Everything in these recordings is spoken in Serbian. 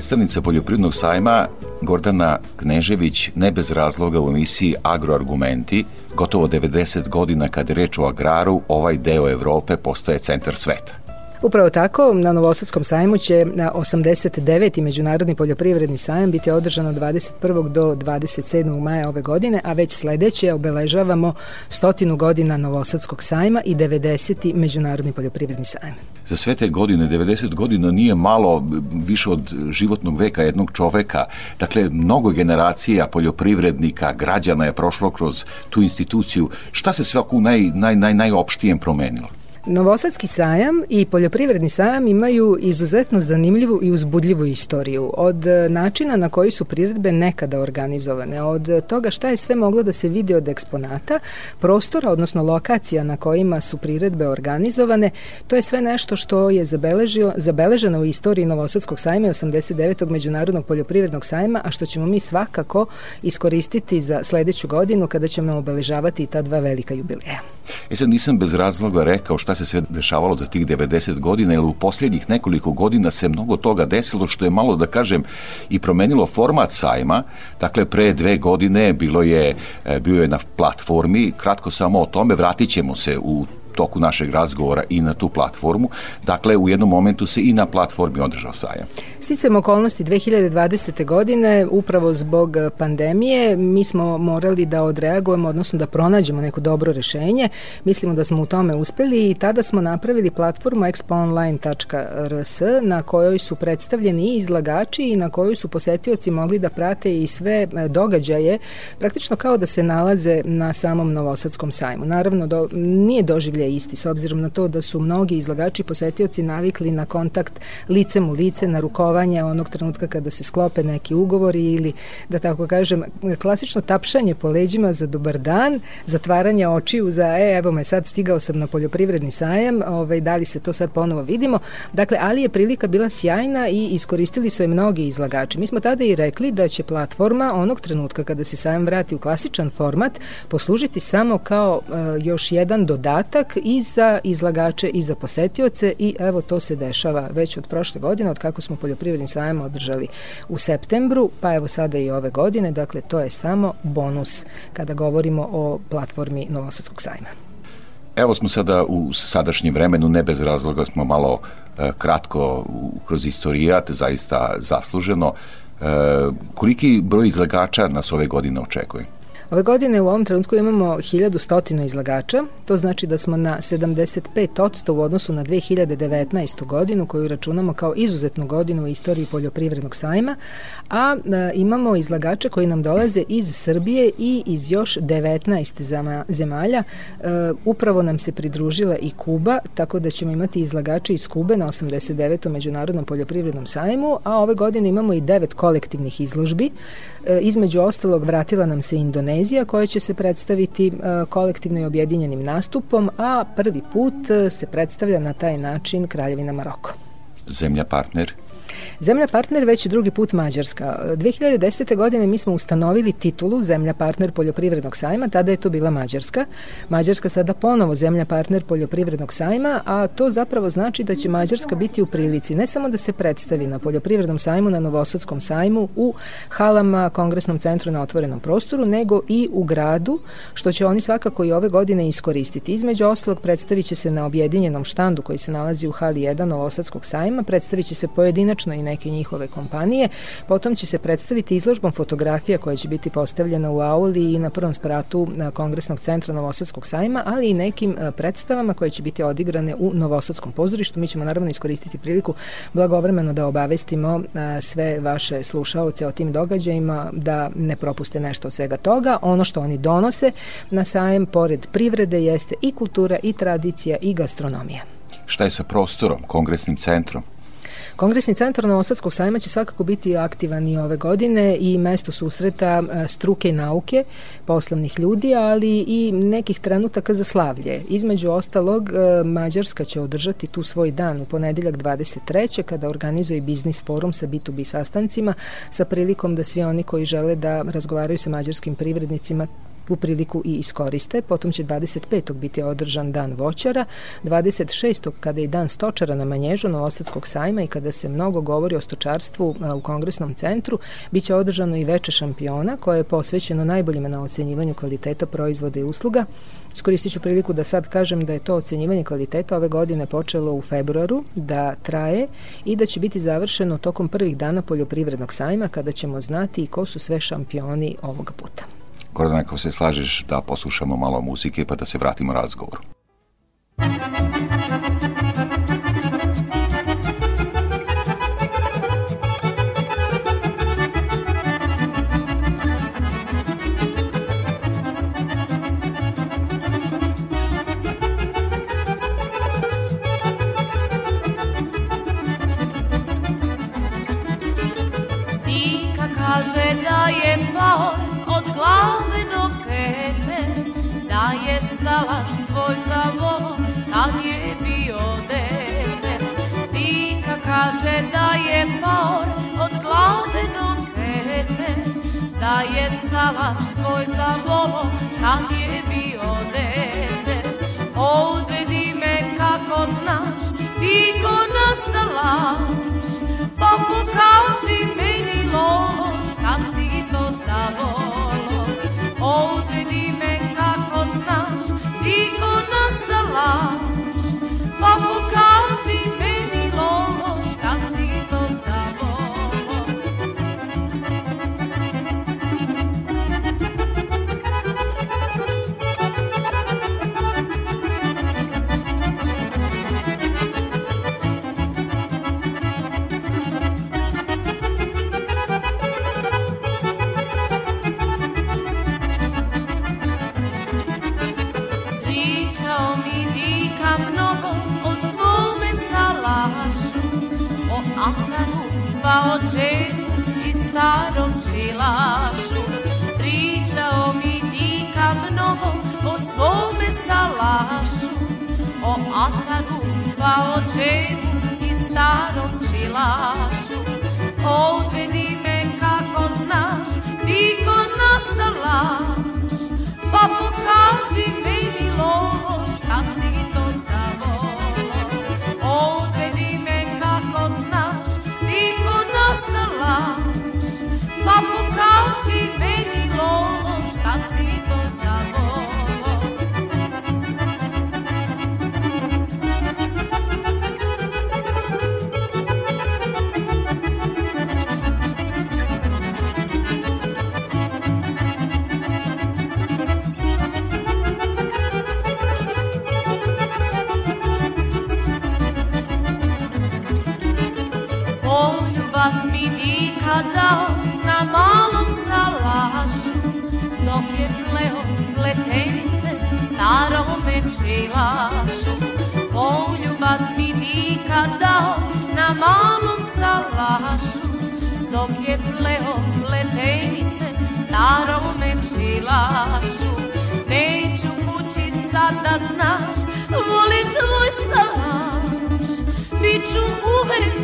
Predstavnica Poljoprivrednog sajma Gordana Knežević ne bez razloga u emisiji Agroargumenti, gotovo 90 godina kad je reč o agraru, ovaj deo Evrope postaje centar sveta. Upravo tako, na Novosadskom sajmu će na 89. Međunarodni poljoprivredni sajam biti održan od 21. do 27. maja ove godine, a već sledeće obeležavamo stotinu godina Novosadskog sajma i 90. Međunarodni poljoprivredni sajam. Za sve te godine, 90 godina nije malo više od životnog veka jednog čoveka. Dakle, mnogo generacija poljoprivrednika, građana je prošlo kroz tu instituciju. Šta se sve u naj, naj, naj, najopštijem promenilo? Novosadski sajam i poljoprivredni sajam imaju izuzetno zanimljivu i uzbudljivu istoriju. Od e, načina na koji su priredbe nekada organizovane, od toga šta je sve moglo da se vidi od eksponata, prostora, odnosno lokacija na kojima su priredbe organizovane, to je sve nešto što je zabeleženo u istoriji Novosadskog sajma 89. Međunarodnog poljoprivrednog sajma, a što ćemo mi svakako iskoristiti za sledeću godinu kada ćemo obeležavati ta dva velika jubileja. E sad nisam bez razloga rekao šta se sve dešavalo za tih 90 godina, jer u posljednjih nekoliko godina se mnogo toga desilo, što je malo da kažem i promenilo format sajma. Dakle, pre dve godine bilo je, e, bio je na platformi, kratko samo o tome, vratit ćemo se u toku našeg razgovora i na tu platformu. Dakle, u jednom momentu se i na platformi održao sajam. Sticam okolnosti 2020. godine, upravo zbog pandemije, mi smo morali da odreagujemo, odnosno da pronađemo neko dobro rešenje. Mislimo da smo u tome uspeli i tada smo napravili platformu expoonline.rs na kojoj su predstavljeni i izlagači i na kojoj su posetioci mogli da prate i sve e, događaje, praktično kao da se nalaze na samom Novosadskom sajmu. Naravno, do, nije doživlje isti, s obzirom na to da su mnogi izlagači posetioci navikli na kontakt licem u lice, na rukovanje onog trenutka kada se sklope neki ugovori ili, da tako kažem, klasično tapšanje po leđima za dobar dan, zatvaranje očiju za, e, evo me sad stigao sam na poljoprivredni sajam, ovaj, da li se to sad ponovo vidimo. Dakle, ali je prilika bila sjajna i iskoristili su je mnogi izlagači. Mi smo tada i rekli da će platforma onog trenutka kada se sajam vrati u klasičan format poslužiti samo kao uh, još jedan dodatak i za izlagače i za posetioce i evo to se dešava već od prošle godine, od kako smo poljoprivredni sajam održali u septembru, pa evo sada i ove godine, dakle to je samo bonus kada govorimo o platformi Novosadskog sajma. Evo smo sada u sadašnjem vremenu, ne bez razloga smo malo e, kratko kroz istorijat, zaista zasluženo. E, koliki broj izlagača nas ove godine očekuje? Ove godine u ovom trenutku imamo 1100 izlagača, to znači da smo na 75% u odnosu na 2019. godinu koju računamo kao izuzetnu godinu u istoriji poljoprivrednog sajma, a, a imamo izlagače koji nam dolaze iz Srbije i iz još 19 zemalja. E, upravo nam se pridružila i Kuba, tako da ćemo imati izlagače iz Kube na 89. Međunarodnom poljoprivrednom sajmu, a ove godine imamo i devet kolektivnih izložbi. E, između ostalog vratila nam se Indonezija Indonezija koja će se predstaviti e, kolektivno i objedinjenim nastupom, a prvi put e, se predstavlja na taj način Kraljevina Maroko. Zemlja partner Zemlja partner već drugi put Mađarska. 2010. godine mi smo ustanovili titulu Zemlja partner poljoprivrednog sajma, tada je to bila Mađarska. Mađarska sada ponovo Zemlja partner poljoprivrednog sajma, a to zapravo znači da će Mađarska biti u prilici ne samo da se predstavi na poljoprivrednom sajmu, na Novosadskom sajmu, u halama, kongresnom centru na otvorenom prostoru, nego i u gradu, što će oni svakako i ove godine iskoristiti. Između oslog predstavit će se na objedinjenom štandu koji se nalazi u hali 1 Novosadskog sajma, predstavit će se pojedinačno konačno i neke njihove kompanije. Potom će se predstaviti izložbom fotografija koja će biti postavljena u auli i na prvom spratu Kongresnog centra Novosadskog sajma, ali i nekim predstavama koje će biti odigrane u Novosadskom pozorištu. Mi ćemo naravno iskoristiti priliku blagovremeno da obavestimo sve vaše slušaoce o tim događajima da ne propuste nešto od svega toga. Ono što oni donose na sajem pored privrede jeste i kultura i tradicija i gastronomija. Šta je sa prostorom, kongresnim centrom? Kongresni centar Novosadskog sajma će svakako biti aktivan i ove godine i mesto susreta e, struke i nauke, poslovnih ljudi, ali i nekih trenutaka za slavlje. Između ostalog, e, Mađarska će održati tu svoj dan u ponedeljak 23. kada organizuje biznis forum sa B2B sastancima sa prilikom da svi oni koji žele da razgovaraju sa mađarskim privrednicima tu priliku i iskoriste. Potom će 25. biti održan dan voćara, 26. kada je dan stočara na Manježu Novosadskog sajma i kada se mnogo govori o stočarstvu u kongresnom centru, biće održano i veče šampiona koje je posvećeno najboljima na ocenjivanju kvaliteta proizvoda i usluga. Skoristit ću priliku da sad kažem da je to ocenjivanje kvaliteta ove godine počelo u februaru, da traje i da će biti završeno tokom prvih dana poljoprivrednog sajma kada ćemo znati ko su sve šampioni ovog puta. Gordana, ako se slažeš da poslušamo malo muzike pa da se vratimo razgovoru. Salaš svoj zavol, kad je bio dete. Dika kaže da je paor od glave do pete, da je salaš svoj zavol, kad je bio dete. Odvedi me kako znaš, diko na salaš, pa pokaži meni lolo,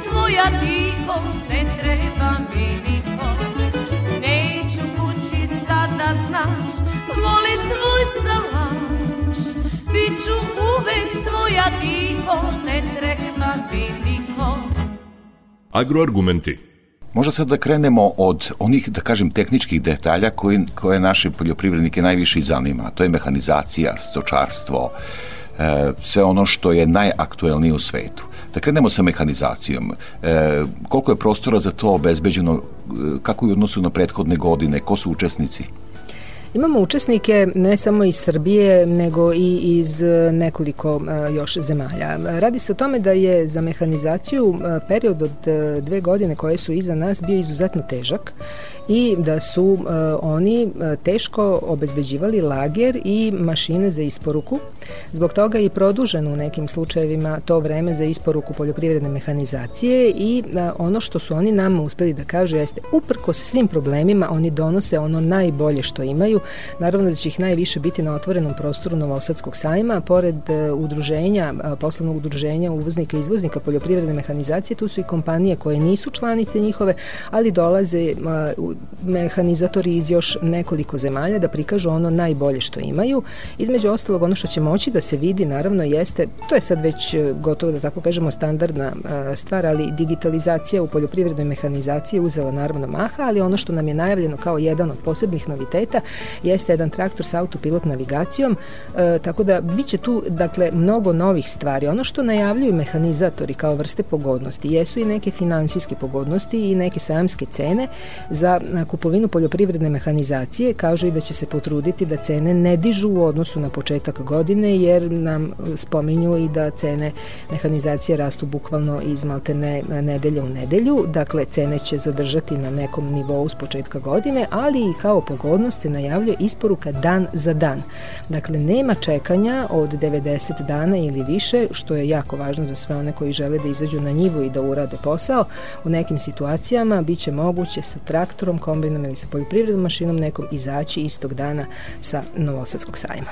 tvoja tiho, ne treba mi niko Neću kući sad da znaš, volim tvoj salaš Biću uvek tvoja tiho, ne treba mi niko Agroargumenti Možda sad da krenemo od onih, da kažem, tehničkih detalja koji, koje naše poljoprivrednike najviše zanima. To je mehanizacija, stočarstvo, e, sve ono što je najaktuelnije u svetu. Da krenemo sa mehanizacijom. E, koliko je prostora za to obezbeđeno, e, kako je u odnosu na prethodne godine, ko su učesnici? Imamo učesnike ne samo iz Srbije, nego i iz e, nekoliko e, još zemalja. Radi se o tome da je za mehanizaciju e, period od dve godine koje su iza nas bio izuzetno težak i da su oni teško obezbeđivali lager i mašine za isporuku. Zbog toga je produženo u nekim slučajevima to vreme za isporuku poljoprivredne mehanizacije i ono što su oni nama uspeli da kažu jeste uprko sa svim problemima oni donose ono najbolje što imaju Naravno da će ih najviše biti na otvorenom prostoru Novosadskog sajma, pored e, udruženja, poslovnog udruženja uvoznika i izvoznika poljoprivredne mehanizacije, tu su i kompanije koje nisu članice njihove, ali dolaze mehanizatori iz još nekoliko zemalja da prikažu ono najbolje što imaju. Između ostalog, ono što će moći da se vidi, naravno, jeste, to je sad već e, gotovo da tako kažemo standardna stvar, ali digitalizacija u poljoprivrednoj mehanizaciji uzela naravno maha, ali ono što nam je najavljeno kao jedan od posebnih noviteta jeste jedan traktor sa autopilot navigacijom, e, tako da biće tu dakle mnogo novih stvari. Ono što najavljuju mehanizatori kao vrste pogodnosti jesu i neke finansijske pogodnosti i neke sajamske cene za kupovinu poljoprivredne mehanizacije. Kažu i da će se potruditi da cene ne dižu u odnosu na početak godine jer nam spominju i da cene mehanizacije rastu bukvalno iz maltene nedelje u nedelju. Dakle, cene će zadržati na nekom nivou s početka godine, ali i kao pogodnost se najavljuje isporuka dan za dan. Dakle, nema čekanja od 90 dana ili više, što je jako važno za sve one koji žele da izađu na njivu i da urade posao. U nekim situacijama biće moguće sa traktorom, kombinom ili sa poljoprivrednom mašinom nekom izaći istog dana sa Novosadskog sajma.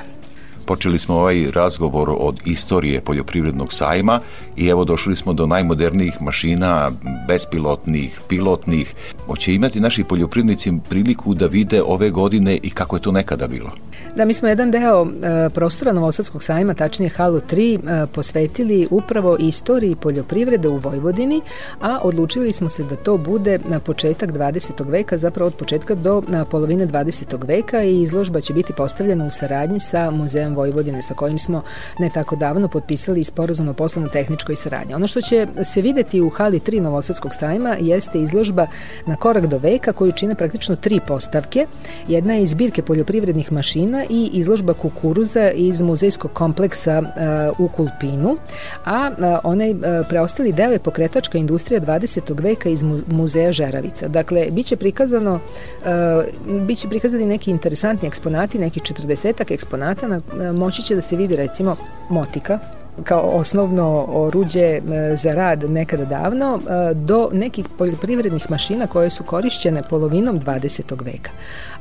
Počeli smo ovaj razgovor od istorije poljoprivrednog sajma i evo došli smo do najmodernijih mašina, bespilotnih, pilotnih. Hoće imati naši poljoprivrednici priliku da vide ove godine i kako je to nekada bilo? Da, mi smo jedan deo e, prostora Novosadskog sajma, tačnije Halo 3, e, posvetili upravo istoriji poljoprivrede u Vojvodini, a odlučili smo se da to bude na početak 20. veka, zapravo od početka do na polovine 20. veka i izložba će biti postavljena u saradnji sa Muzeom Vojvodine sa kojim smo ne tako davno potpisali sporazum o poslovno-tehničkoj saradnji. Ono što će se videti u hali 3 Novosadskog sajma jeste izložba na korak do veka koju čine praktično tri postavke. Jedna je izbirke poljoprivrednih mašina i izložba kukuruza iz muzejskog kompleksa uh, u Kulpinu, a uh, onaj uh, preostali deo je pokretačka industrija 20. veka iz mu muzeja Žeravica. Dakle, biće prikazano uh, biće prikazani neki interesantni eksponati, neki 40 eksponata na moći će da se vidi recimo motika kao osnovno oruđe e, za rad nekada davno e, do nekih poljoprivrednih mašina koje su korišćene polovinom 20. veka.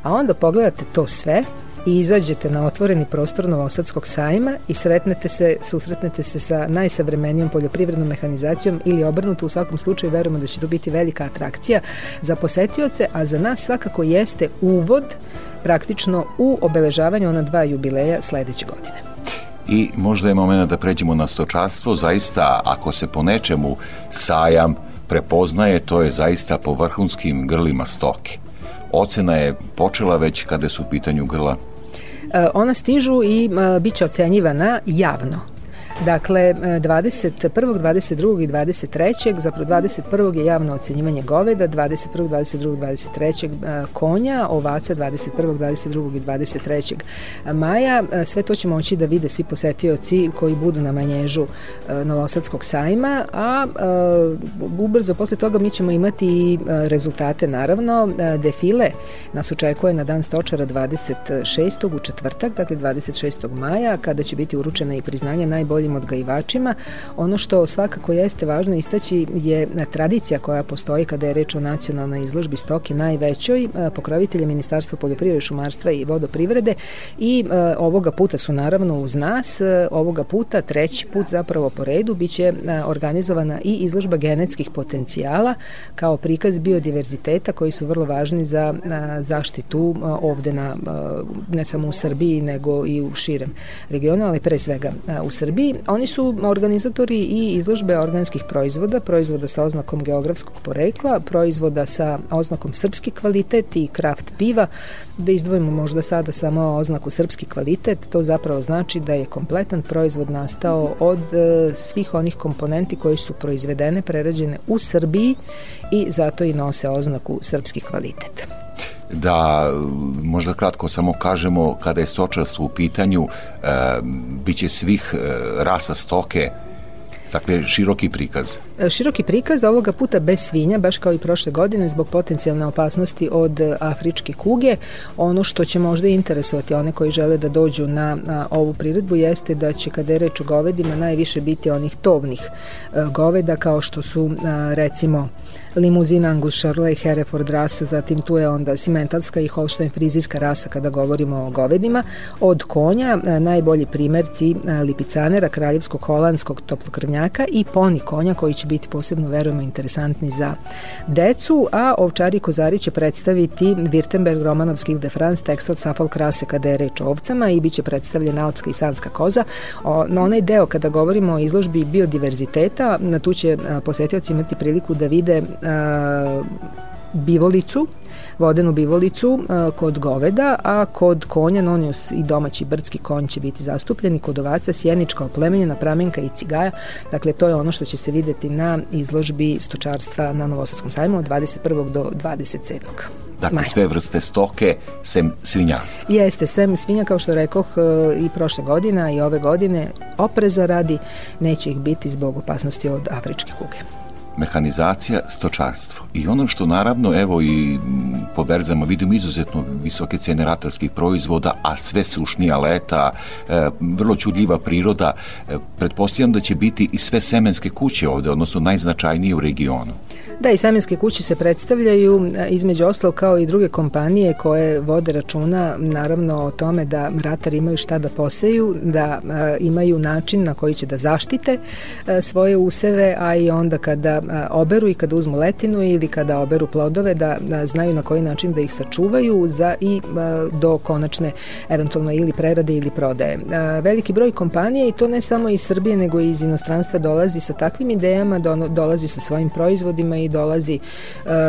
A onda pogledate to sve i izađete na otvoreni prostor Novosadskog sajma i sretnete se, susretnete se sa najsavremenijom poljoprivrednom mehanizacijom ili obrnuto u svakom slučaju verujemo da će to biti velika atrakcija za posetioce, a za nas svakako jeste uvod praktično u obeležavanju ona dva jubileja sledeće godine. I možda je moment da pređemo na stočarstvo, zaista ako se po nečemu sajam prepoznaje, to je zaista po vrhunskim grlima stoke. Ocena je počela već kada su u pitanju grla ona stižu i e, bit će ocenjivana javno. Dakle, 21. 22. i 23. zapravo 21. je javno ocenjivanje goveda, 21. 22. 23. konja, ovaca 21. 22. i 23. maja. E, sve to će moći da vide svi posetioci koji budu na manježu e, Novosadskog sajma, a e, ubrzo posle toga mi ćemo imati i rezultate naravno. Defile nas očekuje na dan stočara 26. u četvrtak, dakle 26. maja, kada će biti uručena i priznanje najboljim mladim odgajivačima. Ono što svakako jeste važno istaći je tradicija koja postoji kada je reč o nacionalnoj izložbi stoke najvećoj. E, pokrovitelje Ministarstva poljoprivrede, šumarstva i vodoprivrede i e, ovoga puta su naravno uz nas. E, ovoga puta, treći put zapravo po redu, biće organizovana i izložba genetskih potencijala kao prikaz biodiverziteta koji su vrlo važni za zaštitu ovde na, ne samo u Srbiji nego i u širem regionu, ali pre svega u Srbiji oni su organizatori i izložbe organskih proizvoda, proizvoda sa oznakom geografskog porekla, proizvoda sa oznakom srpski kvalitet i kraft piva, da izdvojimo možda sada samo oznaku srpski kvalitet, to zapravo znači da je kompletan proizvod nastao od e, svih onih komponenti koji su proizvedene, prerađene u Srbiji i zato i nose oznaku srpski kvalitet da možda kratko samo kažemo kada je stočarstvo u pitanju e, biće svih e, rasa stoke Dakle, široki prikaz. E, široki prikaz ovoga puta bez svinja, baš kao i prošle godine, zbog potencijalne opasnosti od afričke kuge. Ono što će možda interesovati one koji žele da dođu na, na ovu priredbu jeste da će kada je reč o govedima najviše biti onih tovnih e, goveda kao što su recimo limuzina Angus Shirley, Hereford rasa, zatim tu je onda simentalska i holštajn frizijska rasa kada govorimo o govedima. Od konja e, najbolji primerci e, lipicanera, kraljevskog holandskog toplokrvnjaka i poni konja koji će biti posebno, verujemo, interesantni za decu, a ovčari kozari će predstaviti Wirtemberg, Romanovski Ile de France, Texel, Suffolk rase kada je reč o ovcama i biće predstavljena alpska i sanska koza. O, na onaj deo kada govorimo o izložbi biodiverziteta, na tu će e, posetioci imati priliku da vide bivolicu, vodenu bivolicu kod goveda, a kod konja nonius i domaći brdski konj će biti zastupljeni, kod ovaca sjenička oplemenjena pramenka i cigaja, dakle to je ono što će se videti na izložbi stočarstva na Novosadskom sajmu od 21. do 27. Dakle, Maja. sve vrste stoke, sem svinjarstva. Jeste, sem svinja, kao što rekoh, i prošle godine i ove godine, opreza radi, neće ih biti zbog opasnosti od afričke kuge mehanizacija, stočarstvo. I ono što naravno, evo i po berzama vidimo izuzetno visoke cene ratarskih proizvoda, a sve sušnija leta, e, vrlo čudljiva priroda, e, pretpostavljam da će biti i sve semenske kuće ovde, odnosno najznačajnije u regionu. Da, i samenske kuće se predstavljaju e, između ostalo kao i druge kompanije koje vode računa naravno o tome da ratari imaju šta da poseju, da a, imaju način na koji će da zaštite a, svoje useve, a i onda kada oberu i kada uzmu letinu ili kada oberu plodove da, da znaju na koji način da ih sačuvaju za i do konačne eventualno ili prerade ili prodaje. Veliki broj kompanija i to ne samo iz Srbije nego i iz inostranstva dolazi sa takvim idejama, dolazi sa svojim proizvodima i dolazi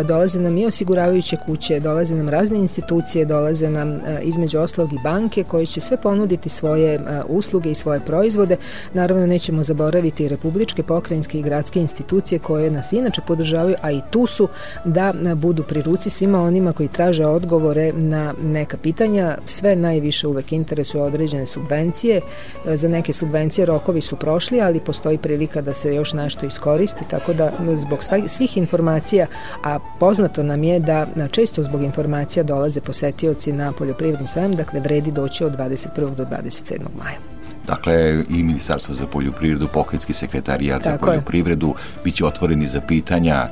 dolaze nam i osiguravajuće kuće, dolaze nam razne institucije, dolaze nam između oslog i banke koje će sve ponuditi svoje usluge i svoje proizvode. Naravno nećemo zaboraviti republičke, pokrajinske i gradske institucije koje koje nas inače podržavaju, a i tu su da budu pri ruci svima onima koji traže odgovore na neka pitanja. Sve najviše uvek interesuju određene subvencije. Za neke subvencije rokovi su prošli, ali postoji prilika da se još nešto iskoristi, tako da zbog svih informacija, a poznato nam je da često zbog informacija dolaze posetioci na poljoprivredni sajam, dakle vredi doći od 21. do 27. maja. Dakle, i Ministarstvo za poljoprivredu, pokrenjski sekretarijat Tako za poljoprivredu je. biće otvoreni za pitanja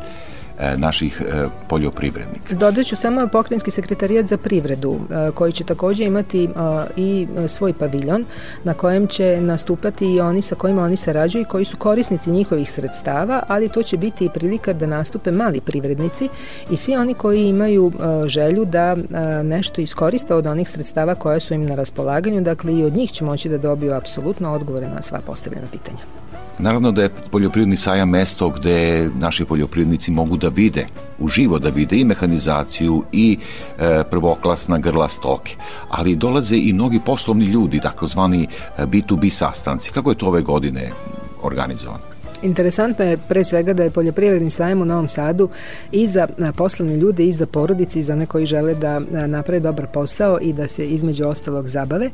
naših e, poljoprivrednika. Dodaću samo pokrenjski sekretarijat za privredu e, koji će takođe imati i svoj paviljon na kojem će nastupati i oni sa kojima oni sarađuju i koji su korisnici njihovih sredstava, ali to će biti i prilika da nastupe mali privrednici i svi oni koji imaju želju da nešto iskoriste od onih sredstava koja su im na raspolaganju, dakle i od njih će moći da dobiju apsolutno odgovore na sva postavljena pitanja. Naravno da je poljoprivredni sajam mesto gde naši poljoprivrednici mogu da vide, uživo da vide i mehanizaciju i e, prvoklasna grla stoke, ali dolaze i mnogi poslovni ljudi, takozvani B2B sastanci. Kako je to ove godine organizovano? Interesantno je pre svega da je poljoprivredni sajem u Novom Sadu i za poslovne ljude i za porodice i za one koji žele da naprave dobar posao i da se između ostalog zabave.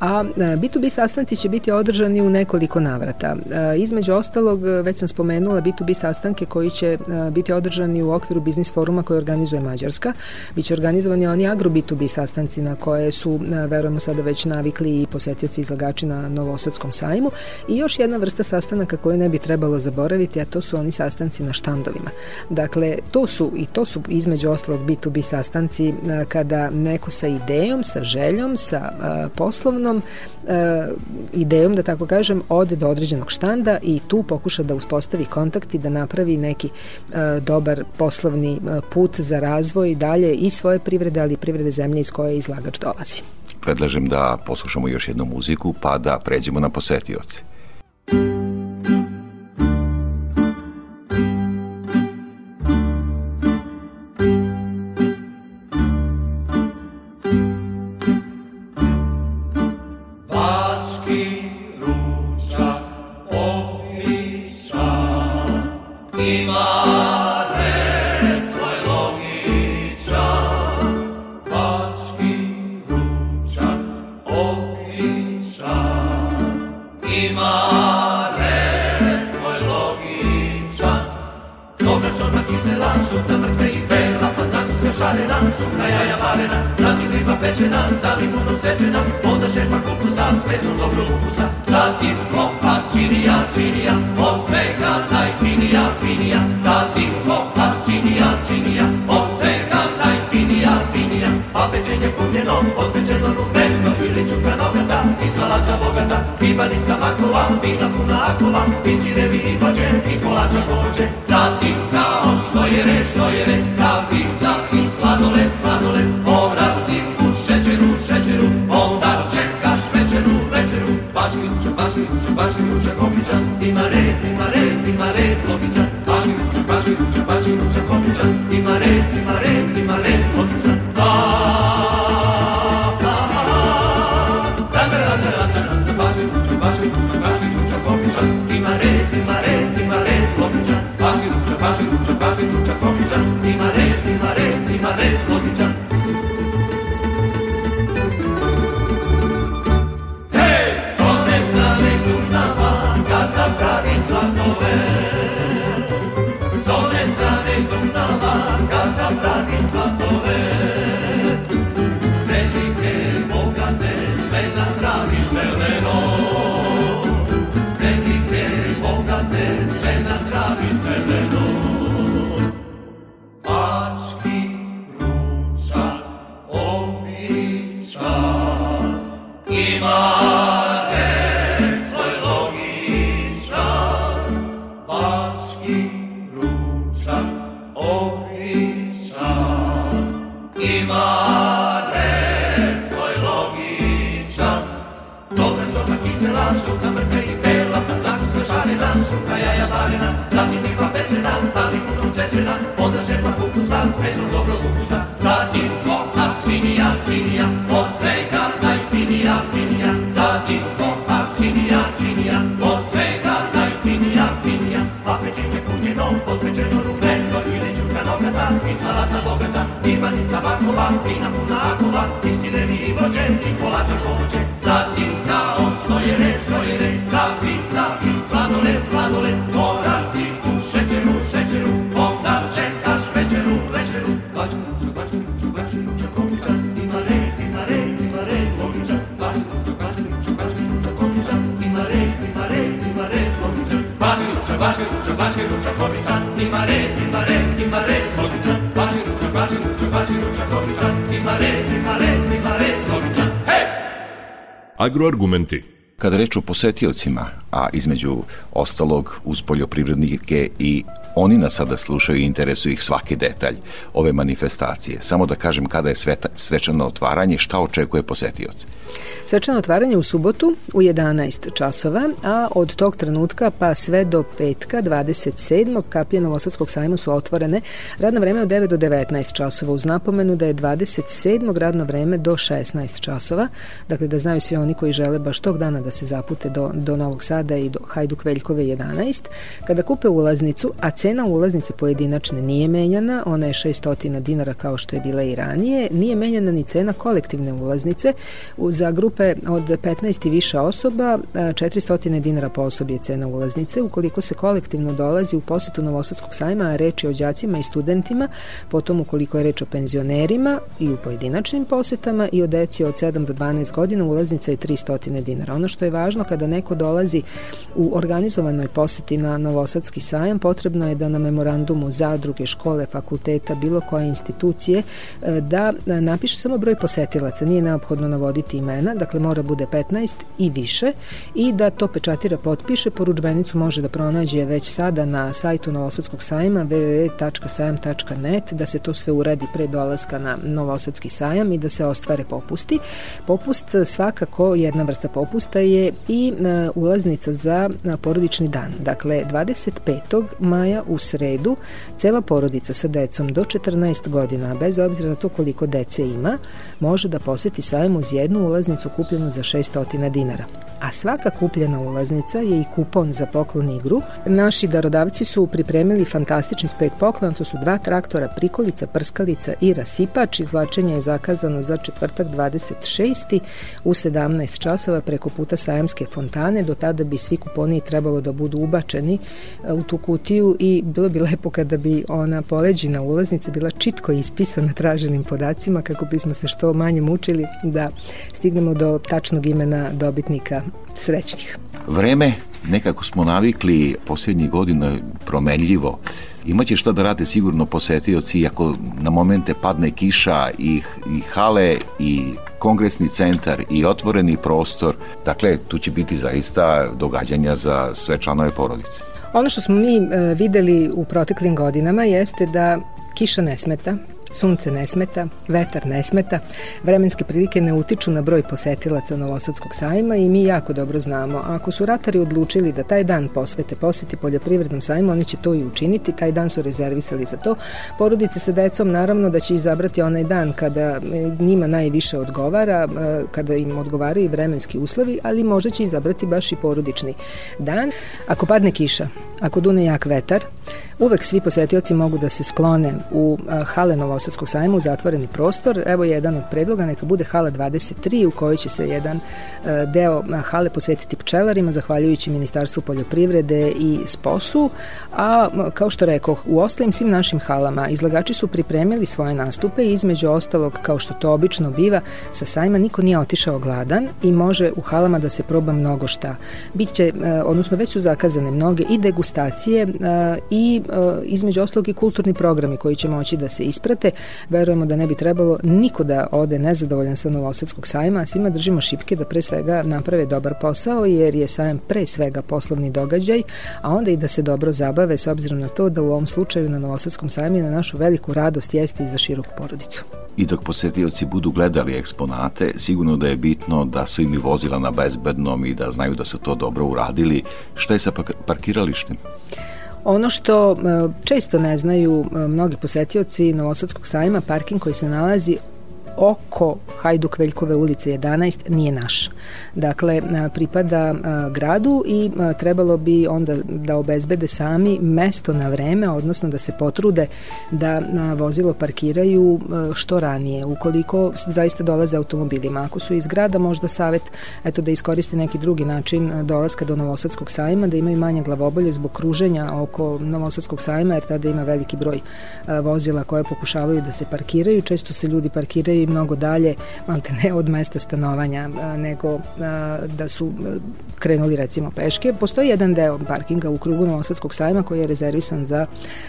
A B2B sastanci će biti održani u nekoliko navrata. Između ostalog, već sam spomenula B2B sastanke koji će biti održani u okviru biznis foruma koji organizuje Mađarska. Biće organizovani oni agro B2B sastanci na koje su, verujemo sada već navikli i posetioci izlagači na Novosadskom sajmu. I još jedna vrsta sastanaka koju ne bi trebalo trebalo zaboraviti, a to su oni sastanci na štandovima. Dakle, to su i to su između ostalog B2B sastanci kada neko sa idejom, sa željom, sa poslovnom idejom, da tako kažem, ode do određenog štanda i tu pokuša da uspostavi kontakt i da napravi neki dobar poslovni put za razvoj dalje i svoje privrede, ali i privrede zemlje iz koje izlagač dolazi. Predlažem da poslušamo još jednu muziku pa da pređemo na posetioce. Pečenje punjeno, od pečeno rubeno, ili čuka nogata, i salata bogata, i banica makova, vina puna akova, i sirevi i bođe, i kolača kođe, zatim kao što je re, što je re, kafica i sladoled, sladoled, obrasi u šećeru, šećeru, onda čekaš večeru, večeru, bački ručak, bački ručak, bački ručak, kopičan, ima red, ima red, ima red, kopičan, bački ručak, bački ručak, bački ručak, kopičan, ima red, ima red, ima red, kopičan, da, Amen. istine vi vođeni kolača hoće, zatim kao što je reč, što je reka, pizza i sladole, sladole, mora si u šećeru, šećeru, onda čekaš večeru, večeru, bači kuća, bači kuća, bači kuća, kopića, ima red, ima red, ima red, kopića, bači kuća, bači kuća, bači kuća, kopića, ima red, ima red, ima red, kopića, bači kuća, bači Agroargumenty. Kada reč o posetiocima, a između ostalog uz poljoprivrednike i oni nas sada slušaju i interesuju ih svaki detalj ove manifestacije. Samo da kažem kada je sveta, svečano otvaranje, šta očekuje posetioci. Svečano otvaranje u subotu u 11 časova, a od tog trenutka pa sve do petka 27. kapije Novosadskog sajma su otvorene. Radno vreme od 9 do 19 časova uz napomenu da je 27. radno vreme do 16 časova. Dakle, da znaju svi oni koji žele baš tog dana da se zapute do, do Novog Sada i do Hajduk Veljkove 11. Kada kupe ulaznicu, a cena ulaznice pojedinačne nije menjana, ona je 600 dinara kao što je bila i ranije, nije menjana ni cena kolektivne ulaznice. Za grupe od 15 i više osoba, a, 400 dinara po osobi je cena ulaznice. Ukoliko se kolektivno dolazi u posetu Novosadskog sajma, a reč je o đacima i studentima, potom ukoliko je reč o penzionerima i u pojedinačnim posetama i o deci od 7 do 12 godina, ulaznica je 300 dinara. Ono što je važno kada neko dolazi u organizovanoj poseti na Novosadski sajam, potrebno je da na memorandumu zadruge, škole, fakulteta, bilo koje institucije, e, da napiše samo broj posetilaca, nije neophodno navoditi imena, dakle mora bude 15 i više i da to pečatira, potpiše, poručbenicu može da pronađe već sada na sajtu Novosadskog sajma www.sajam.net, da se to sve uradi pre dolaska na Novosadski sajam i da se ostvare popusti. Popust svakako jedna vrsta popusta je i e, ulaznica za e, porodični dan. Dakle, 25. maja u sredu cela porodica sa decom do 14 godina, bez obzira na to koliko dece ima, može da poseti sajam uz jednu ulaznicu kupljenu za 600 dinara. A svaka kupljena ulaznica je i kupon za poklon igru. Naši darodavci su pripremili fantastičnih pet poklona, to su dva traktora, prikolica, prskalica i rasipač. Izvlačenje je zakazano za četvrtak 26. u 17 časova preko puta Sajamske fontane. Do tada bi svi kuponi trebalo da budu ubačeni e, u tu kutiju i bilo bi lepo kada bi ona poleđina ulaznica bila čitko ispisana traženim podacima kako bismo se što manje mučili da stignemo do tačnog imena dobitnika srećnih. Vreme, nekako smo navikli posljednjih godina promenljivo. Imaće šta da rade sigurno posetioci ako na momente padne kiša i, i hale i kongresni centar i otvoreni prostor. Dakle, tu će biti zaista događanja za sve članove porodice. Ono što smo mi e, videli u proteklim godinama jeste da kiša ne smeta, Sunce ne smeta, vetar ne smeta, vremenske prilike ne utiču na broj posetilaca Novosadskog sajma i mi jako dobro znamo, ako su ratari odlučili da taj dan posvete poseti poljoprivrednom sajmu, oni će to i učiniti, taj dan su rezervisali za to. Porodice sa decom naravno da će izabrati onaj dan kada e, njima najviše odgovara, e, kada im odgovaraju i vremenski uslovi, ali možda će izabrati baš i porodični dan. Ako padne kiša, ako dune jak vetar, uvek svi posetioci mogu da se sklone u hale Novosadskog sajma u zatvoreni prostor. Evo je jedan od predloga, neka bude hala 23 u kojoj će se jedan deo hale posvetiti pčelarima, zahvaljujući Ministarstvu poljoprivrede i SPOS-u, a kao što rekao, u ostalim svim našim halama izlagači su pripremili svoje nastupe i između ostalog, kao što to obično biva, sa sajma niko nije otišao gladan i može u halama da se proba mnogo šta. Biće, odnosno već su zakazane mnoge i degustacije i između ostalog i kulturni programi koji će moći da se isprate. Verujemo da ne bi trebalo niko da ode nezadovoljan sa Novosadskog sajma, a svima držimo šipke da pre svega naprave dobar posao, jer je sajam pre svega poslovni događaj, a onda i da se dobro zabave s obzirom na to da u ovom slučaju na Novosadskom sajmu na našu veliku radost jeste i za široku porodicu. I dok posetioci budu gledali eksponate, sigurno da je bitno da su im i vozila na bezbednom i da znaju da su to dobro uradili. Šta je sa parkiralištem? Ono što e, često ne znaju e, mnogi posetioci Novosadskog sajma, parking koji se nalazi oko Hajduk Veljkove ulice 11 nije naš. Dakle, pripada gradu i trebalo bi onda da obezbede sami mesto na vreme, odnosno da se potrude da vozilo parkiraju što ranije, ukoliko zaista dolaze automobilima. Ako su iz grada, možda savet eto, da iskoriste neki drugi način dolaska do Novosadskog sajma, da imaju manje glavobolje zbog kruženja oko Novosadskog sajma, jer tada ima veliki broj vozila koje pokušavaju da se parkiraju. Često se ljudi parkiraju mnogo dalje, mante ne od mesta stanovanja, nego da su krenuli recimo peške. Postoji jedan deo parkinga u krugu Novosadskog sajma koji je rezervisan za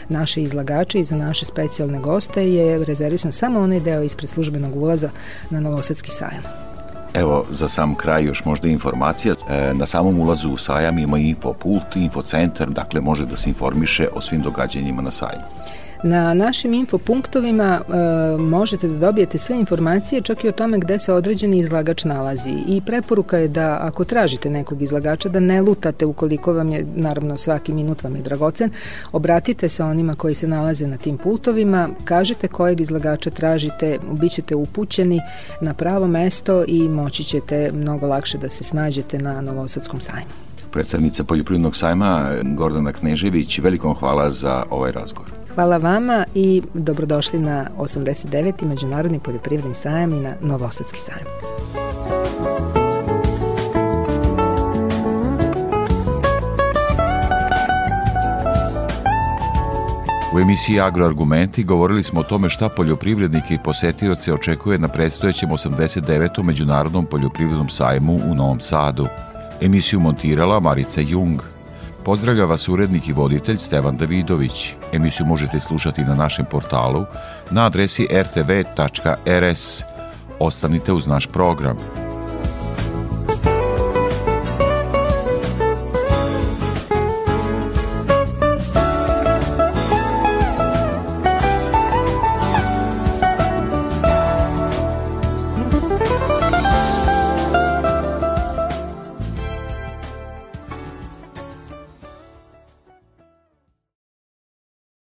naše izlagače i za naše specijalne goste, je rezervisan samo onaj deo ispred službenog ulaza na Novosadski sajam. Evo, za sam kraj još možda informacija. E, na samom ulazu u sajam ima infopult, infocentar, dakle može da se informiše o svim događanjima na sajmu. Na našim infopunktovima e, možete da dobijete sve informacije čak i o tome gde se određeni izlagač nalazi i preporuka je da ako tražite nekog izlagača da ne lutate ukoliko vam je, naravno svaki minut vam je dragocen, obratite se onima koji se nalaze na tim pultovima, kažete kojeg izlagača tražite, bit ćete upućeni na pravo mesto i moći ćete mnogo lakše da se snađete na Novosadskom sajmu predstavnica Poljoprivrednog sajma Gordana Knežević, velikom hvala za ovaj razgovor. Hvala vama i dobrodošli na 89. Međunarodni poljoprivredni sajam i na Novosadski sajam. U emisiji Agroargumenti govorili smo o tome šta poljoprivrednike i posetioce očekuje na predstojećem 89. Međunarodnom poljoprivrednom sajmu u Novom Sadu. Emisiju montirala Marica Jung – Pozdravlja vas urednik i voditelj Stevan Davidović. Emisiju možete slušati na našem portalu na adresi rtv.rs. Ostanite uz naš program.